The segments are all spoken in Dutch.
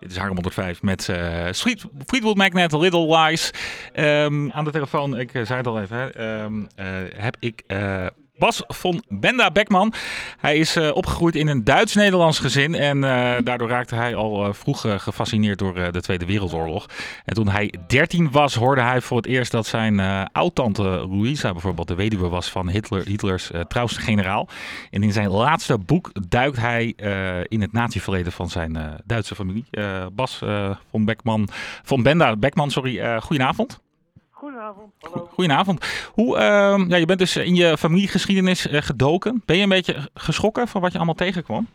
Dit is Harm 105 met uh, Fleetwood Magnet, Little Lies. Um, aan de telefoon, ik zei het al even, hè, um, uh, heb ik Bas von Benda Beckman. Hij is uh, opgegroeid in een Duits-Nederlands gezin en uh, daardoor raakte hij al uh, vroeg gefascineerd door de Tweede Wereldoorlog. En toen hij 13 was, hoorde hij voor het eerst dat zijn oud-tante Louisa bijvoorbeeld de weduwe was van Hitler, Hitlers trouwste generaal. En in zijn laatste boek duikt hij in het natieverleden van zijn Duitse familie. Bas von Beckman, von Benda Beckman, sorry, goedenavond. Goedenavond. Hallo. Goedenavond. Hoe, uh, ja, je bent dus in je familiegeschiedenis uh, gedoken. Ben je een beetje geschrokken van wat je allemaal tegenkwam?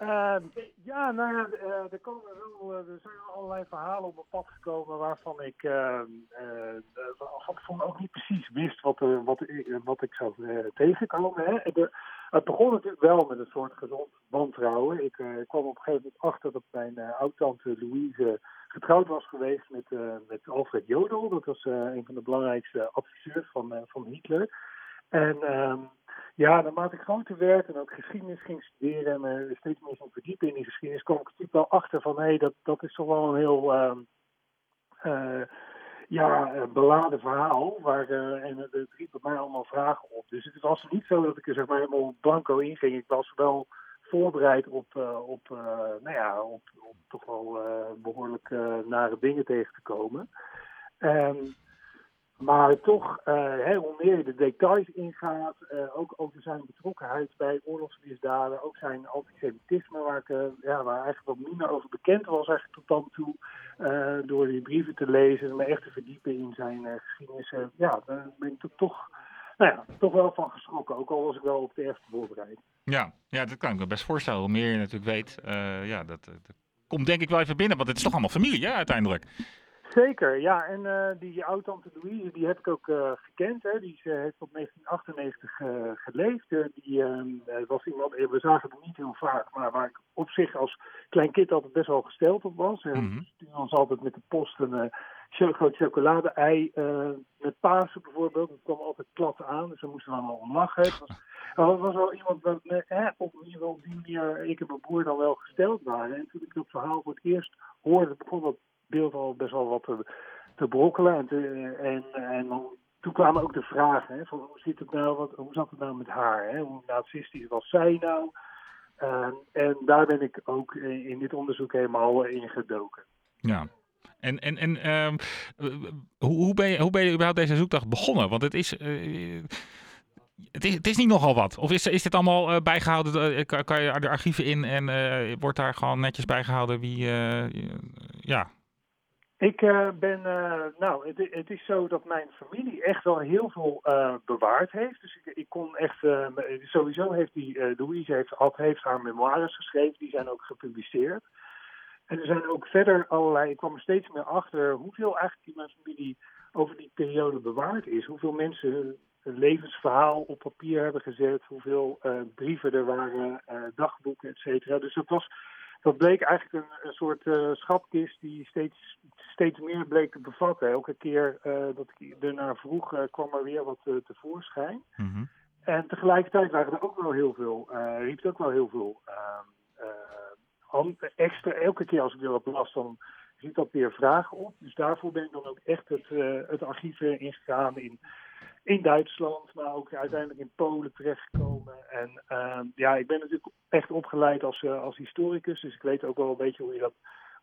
Uh, ja, nou ja, er, komen wel, er zijn allerlei verhalen op mijn pad gekomen waarvan ik van tevoren ook niet precies wist wat, wat, wat ik zou tegenkomen. Hè. De, het begon natuurlijk wel met een soort gezond wantrouwen. Ik kwam op een gegeven moment achter dat mijn oud-tante Louise getrouwd was geweest met, uh, met Alfred Jodl. Dat was uh, een van de belangrijkste adviseurs van, uh, van Hitler. En um, ja, naarmate ik groter werd en ook geschiedenis ging studeren en me steeds meer ging verdiepen in die geschiedenis, kwam ik natuurlijk wel achter van hé, hey, dat, dat is toch wel een heel uh, ja, beladen verhaal. Waar, en het riep bij mij allemaal vragen op. Dus het was niet zo dat ik er zeg maar helemaal blanco in ging. Ik was wel voorbereid op, uh, op, uh, nou ja, op, op toch wel uh, behoorlijk nare dingen tegen te komen. Um, maar toch, hè, hoe meer je de details ingaat, ook over zijn betrokkenheid bij oorlogsmisdaden, ook zijn antisemitisme, waar, ik, ja, waar eigenlijk wat minder over bekend was eigenlijk tot dan toe, door die brieven te lezen en me echt te verdiepen in zijn geschiedenis, ja, dan ben ik toch nou ja, toch wel van geschrokken. Ook al was ik wel op de eerste voorbereid. Ja, ja dat kan ik me best voorstellen. Hoe meer je natuurlijk weet, uh, ja, dat, dat, komt denk ik wel even binnen. Want het is toch allemaal familie, ja, uiteindelijk. Zeker, ja. En uh, die oud-tante Louise, die heb ik ook uh, gekend. Hè. Die uh, heeft tot 1998 geleefd. die was iemand, we zagen het niet heel vaak, maar waar ik op zich als klein kind altijd best wel gesteld op was. En mm -hmm. stuurde ons altijd met de post een groot chocolade-ei met Pasen bijvoorbeeld. Dat kwam altijd plat aan, dus we moesten allemaal om lachen. Het was, het was wel iemand eh, op, die manier ik en mijn broer dan wel gesteld waren. En toen ik dat verhaal voor het eerst hoorde, begon dat beeld al best wel wat te, te brokkelen. En, en, en toen kwamen ook de vragen, hè, van hoe, zit het nou, wat, hoe zat het nou met haar? Hè? Hoe nazistisch was zij nou? Uh, en daar ben ik ook in, in dit onderzoek helemaal in gedoken. Ja, en, en, en um, hoe, hoe, ben je, hoe ben je überhaupt deze zoekdag begonnen? Want het is, uh, het is, het is niet nogal wat. Of is, is dit allemaal uh, bijgehouden? Kan, je de archieven in en wordt daar gewoon netjes bijgehouden wie, ja... Ik ben, nou, het, is zo dat mijn familie echt wel heel veel bewaard heeft. Dus ik, ik kon echt, sowieso heeft die, Louise heeft, heeft haar memoires geschreven, die zijn ook gepubliceerd. En er zijn ook verder allerlei, ik kwam er steeds meer achter hoeveel eigenlijk in mijn familie over die periode bewaard is. Hoeveel mensen hun levensverhaal op papier hebben gezet, hoeveel uh, brieven er waren, uh, dagboeken, et cetera. Dus dat, was, dat bleek eigenlijk een, een soort uh, schatkist die steeds, steeds meer bleek te bevatten. Elke keer dat ik ernaar vroeg, kwam er weer wat tevoorschijn. Mm -hmm. En tegelijkertijd waren er ook wel heel veel, riep het ook wel heel veel extra, elke keer als ik wat las, dan ziet dat weer vragen op. Dus daarvoor ben ik dan ook echt het, uh, het archief ingegaan in, in Duitsland, maar ook uiteindelijk in Polen terechtgekomen. En uh, ja, ik ben natuurlijk echt opgeleid als, uh, als historicus, dus ik weet ook wel een beetje hoe je dat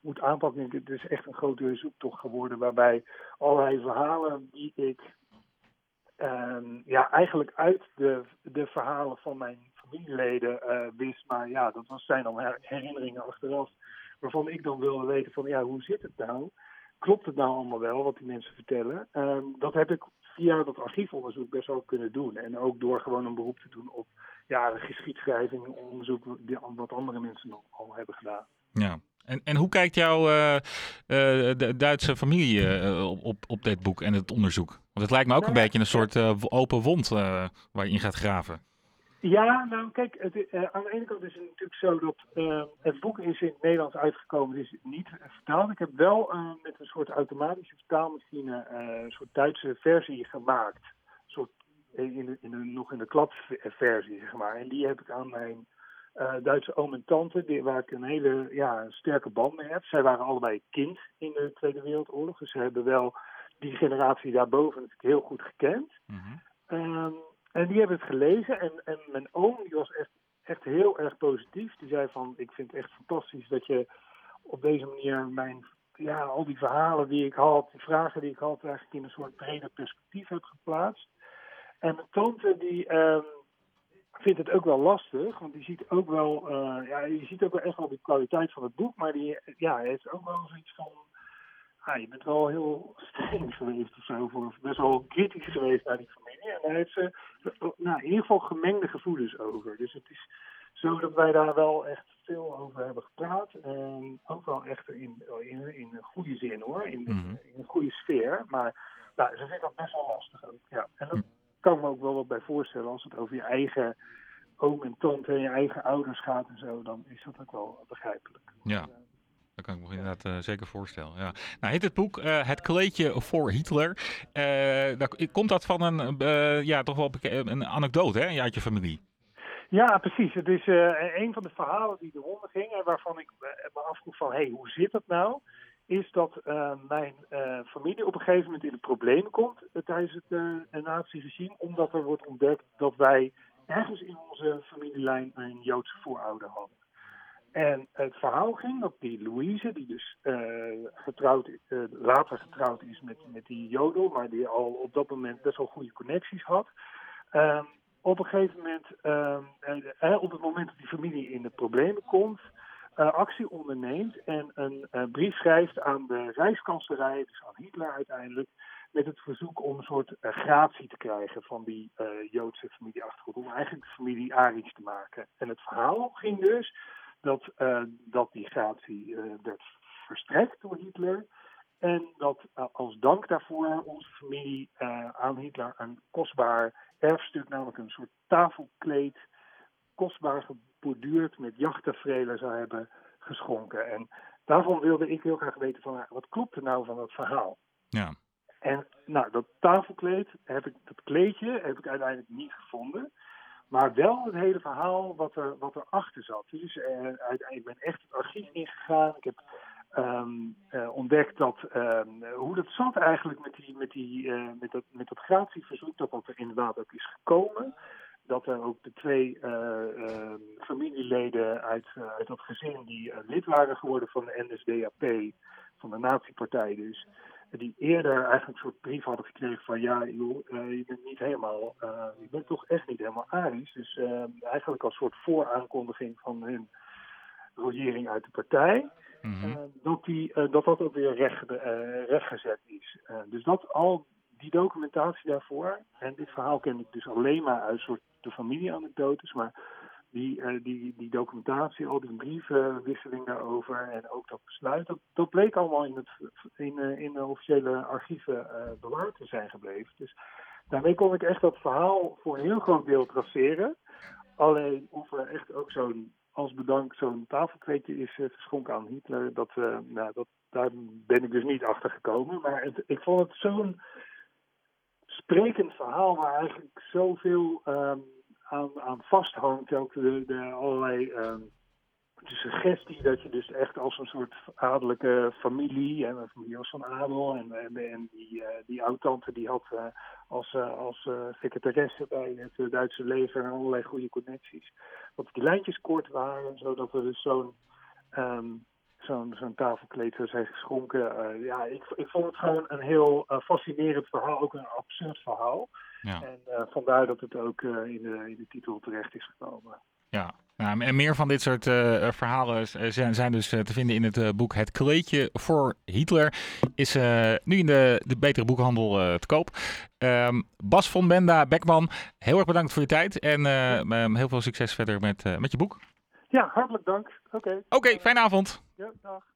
moet aanpakken. Het is echt een grote zoektocht geworden waarbij allerlei verhalen die ik um, ja, eigenlijk uit de, de verhalen van mijn familieleden uh, wist. Maar ja, dat was, zijn dan herinneringen achteraf. Waarvan ik dan wilde weten van ja, hoe zit het nou? Klopt het nou allemaal wel wat die mensen vertellen? Um, dat heb ik via dat archiefonderzoek best wel kunnen doen. En ook door gewoon een beroep te doen op ja, geschiedschrijving, onderzoek wat andere mensen al hebben gedaan. Ja, en, en hoe kijkt jouw uh, de Duitse familie uh, op, op dit boek en het onderzoek? Want het lijkt me ook nou, een beetje een soort open wond waar je in gaat graven. Ja, nou kijk, het, uh, aan de ene kant is het natuurlijk zo dat het boek is in het Nederlands uitgekomen, het is niet vertaald. Ik heb wel met een soort automatische vertaalmachine een soort Duitse versie gemaakt. Een soort, in de, in de, nog in de kladversie, zeg maar. En die heb ik aan mijn Duitse oom en tante, die, waar ik een hele ja, sterke band mee heb. Zij waren allebei kind in de Tweede Wereldoorlog, dus ze hebben wel die generatie daarboven natuurlijk heel goed gekend. Mm en die hebben het gelezen en, en mijn oom die was echt, echt heel erg positief. Die zei van, ik vind het echt fantastisch dat je op deze manier mijn, ja, al die verhalen die ik had, die vragen die ik had, eigenlijk in een soort breder perspectief hebt geplaatst. En mijn tante die um, vindt het ook wel lastig, want die ziet ook wel, uh, ja, je ziet ook wel echt wel de kwaliteit van het boek, maar die ja, heeft ook wel zoiets van, ah, je bent wel heel streng geweest of zo, voor, best wel kritisch geweest naar die familie. En daar heeft ze nou, in ieder geval gemengde gevoelens over. Dus het is zo dat wij daar wel echt veel over hebben gepraat. En ook wel echt in, in, in een goede zin hoor, in, in een goede sfeer. Maar nou, ze vindt dat best wel lastig ook. Ja. En dat kan me ook wel wat bij voorstellen als het over je eigen oom en tante en je eigen ouders gaat en zo. Dan is dat ook wel begrijpelijk. Ja. Dat kan ik me inderdaad uh, zeker voorstellen. Ja. Nou, heet het boek uh, Het kleedje voor Hitler. Uh, daar, komt dat van een, ja, toch wel een anekdote hè, uit je familie? Ja, precies. Het is een van de verhalen die de ronde gingen, waarvan ik me afvroeg van, hé, hey, hoe zit dat nou? Is dat mijn familie op een gegeven moment in de problemen komt tijdens het nazi-regime, omdat er wordt ontdekt dat wij ergens in onze familielijn een Joodse voorouder hadden. En het verhaal ging dat die Louise, die dus uh, getrouwd, uh, later getrouwd is met, met die Jodel, maar die al op dat moment best wel goede connecties had. Uh, op een gegeven moment, ehm, op het moment dat die familie in de problemen komt, actie onderneemt en een brief schrijft aan de Rijkskanselarij, dus aan Hitler uiteindelijk, met het verzoek om een soort gratie te krijgen van die Joodse familieachtergrond, om eigenlijk de familie Arisch te maken. En het verhaal ging dus dat, uh, dat die gratie uh, werd verstrekt door Hitler. En dat uh, als dank daarvoor onze familie aan Hitler een kostbaar erfstuk, namelijk een soort tafelkleed, kostbaar geborduurd met jachttaferelen zou hebben geschonken. En daarvan wilde ik heel graag weten van wat klopt er nou van dat verhaal? Ja. En nou, dat tafelkleed, heb ik, dat kleedje heb ik uiteindelijk niet gevonden. Maar wel het hele verhaal wat er, wat erachter zat. Dus uh, ik ben echt het archief ingegaan. Ik heb um, uh, ontdekt dat, um, hoe dat zat eigenlijk met, die, met, die, uh, met, dat, met dat gratieverzoek. Dat dat er inderdaad ook is gekomen. Dat er ook de twee ehm, familieleden uit, uit dat gezin die lid waren geworden van de NSDAP, van de nazi-partij dus die eerder eigenlijk een soort brief hadden gekregen van ja, joh, uh, je bent niet helemaal, uh, je bent toch echt niet helemaal Arisch. Dus uh, eigenlijk als soort vooraankondiging van hun regering uit de partij, mm -hmm. dat, die, dat dat ook weer recht, rechtgezet is. dus dat al die documentatie daarvoor, en dit verhaal ken ik dus alleen maar uit soort de familieanekdotes, maar die, uh, die, die documentatie, al die brievenwisseling daarover en ook dat besluit, dat, bleek allemaal in, het, in, uh, in de officiële archieven uh, bewaard te zijn gebleven. Dus daarmee kon ik echt dat verhaal voor een heel groot deel traceren. Alleen of er echt ook zo'n, als bedankt, zo'n tafelkleedje is geschonken aan Hitler, dat, nou, dat, daar ben ik dus niet achter gekomen. Maar het, ik vond het zo'n sprekend verhaal waar eigenlijk zoveel. Um, aan, aan vasthangt. Ook de, de allerlei um, de suggestie dat je dus echt als een soort adellijke familie, en een familie van adel, en, en, die, uh, die oud-tante die had uh, als, uh, als secretaresse bij het Duitse leger allerlei goede connecties. Dat die lijntjes kort waren, zodat er dus zo'n um, zo'n zo'n tafelkleed zou zijn geschonken. ja, ik, ik vond het gewoon een heel fascinerend verhaal, ook een absurd verhaal. Ja. En uh, vandaar dat het ook in, de, in de titel terecht is gekomen. Ja, nou, en meer van dit soort verhalen zijn, zijn dus te vinden in het boek Het kleedje voor Hitler. Is nu in de, de betere boekhandel te koop. Um, Bas von Benda, Beckman, heel erg bedankt voor je tijd. En um, heel veel succes verder met, met je boek. Ja, hartelijk dank. Oké. Oké, okay, fijne avond. Ja, dag.